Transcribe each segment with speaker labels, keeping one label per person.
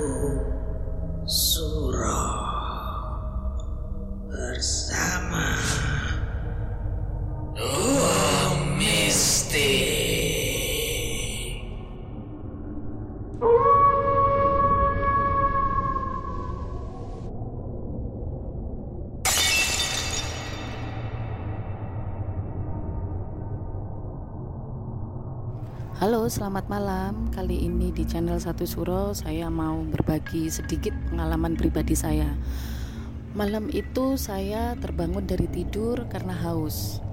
Speaker 1: move.
Speaker 2: Halo, selamat malam. Kali ini di channel Satu Suro saya mau berbagi sedikit pengalaman pribadi saya. Malam itu saya terbangun dari tidur karena haus.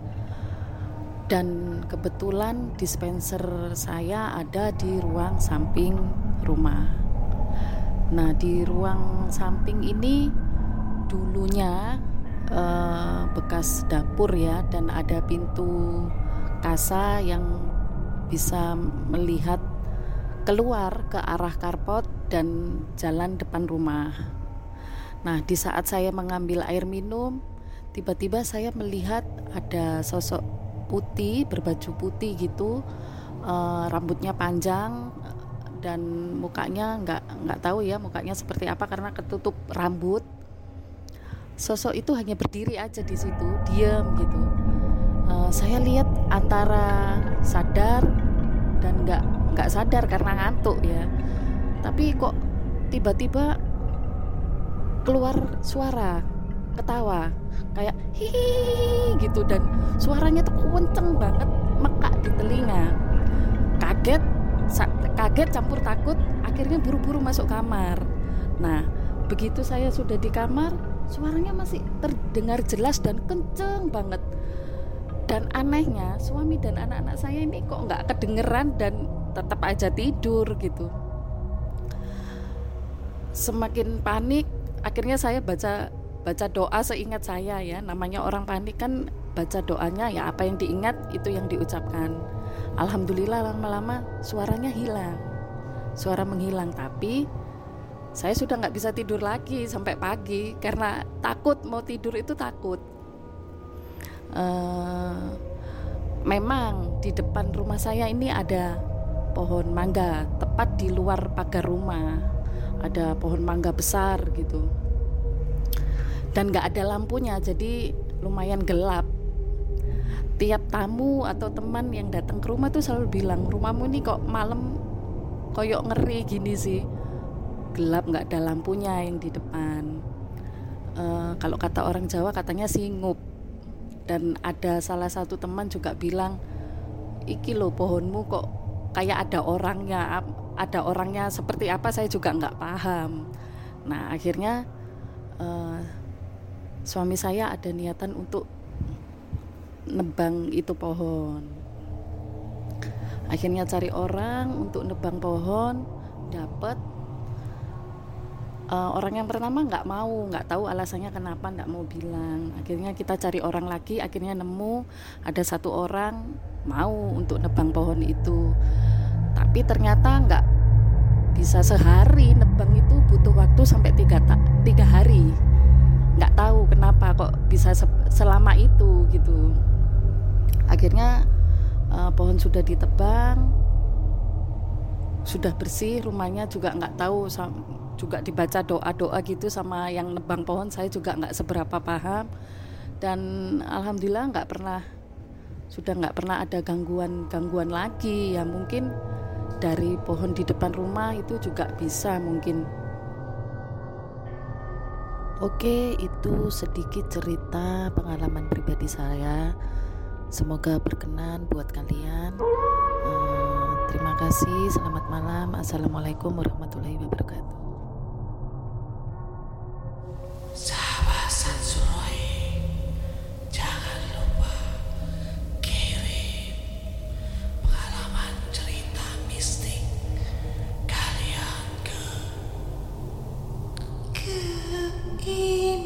Speaker 2: Dan kebetulan dispenser saya ada di ruang samping rumah. Nah, di ruang samping ini dulunya eh, bekas dapur ya dan ada pintu kasa yang bisa melihat keluar ke arah karpot dan jalan depan rumah. Nah, di saat saya mengambil air minum, tiba-tiba saya melihat ada sosok putih berbaju putih gitu, uh, rambutnya panjang dan mukanya nggak nggak tahu ya mukanya seperti apa karena ketutup rambut. Sosok itu hanya berdiri aja di situ, diam gitu uh, saya lihat antara sadar dan nggak nggak sadar karena ngantuk ya. Tapi kok tiba-tiba keluar suara ketawa kayak hihi gitu dan suaranya tuh kenceng banget mekak di telinga. Kaget kaget campur takut akhirnya buru-buru masuk kamar. Nah begitu saya sudah di kamar suaranya masih terdengar jelas dan kenceng banget dan anehnya suami dan anak-anak saya ini kok nggak kedengeran dan tetap aja tidur gitu. Semakin panik akhirnya saya baca baca doa seingat saya ya. Namanya orang panik kan baca doanya ya apa yang diingat itu yang diucapkan. Alhamdulillah lama-lama suaranya hilang. Suara menghilang tapi saya sudah nggak bisa tidur lagi sampai pagi karena takut mau tidur itu takut uh, memang di depan rumah saya ini ada pohon mangga tepat di luar pagar rumah. Ada pohon mangga besar gitu. Dan nggak ada lampunya jadi lumayan gelap. Tiap tamu atau teman yang datang ke rumah tuh selalu bilang rumahmu ini kok malam koyok ngeri gini sih. Gelap nggak ada lampunya yang di depan. Uh, kalau kata orang Jawa katanya singup dan ada salah satu teman juga bilang iki lo pohonmu kok kayak ada orangnya ada orangnya seperti apa saya juga nggak paham. Nah akhirnya uh, suami saya ada niatan untuk nebang itu pohon. Akhirnya cari orang untuk nebang pohon dapat uh, orang yang pertama nggak mau nggak tahu alasannya kenapa nggak mau bilang. Akhirnya kita cari orang lagi akhirnya nemu ada satu orang mau untuk nebang pohon itu. Tapi ternyata nggak bisa sehari nebang itu butuh waktu sampai tiga tiga hari. Nggak tahu kenapa kok bisa selama itu gitu. Akhirnya uh, pohon sudah ditebang sudah bersih rumahnya juga nggak tahu juga dibaca doa-doa gitu sama yang nebang pohon saya juga nggak seberapa paham dan alhamdulillah nggak pernah sudah nggak pernah ada gangguan-gangguan lagi ya mungkin dari pohon di depan rumah itu juga bisa mungkin Oke, itu sedikit cerita pengalaman pribadi saya. Semoga berkenan buat kalian. Hmm, terima kasih. Selamat malam. Assalamualaikum warahmatullahi wabarakatuh.
Speaker 1: Keep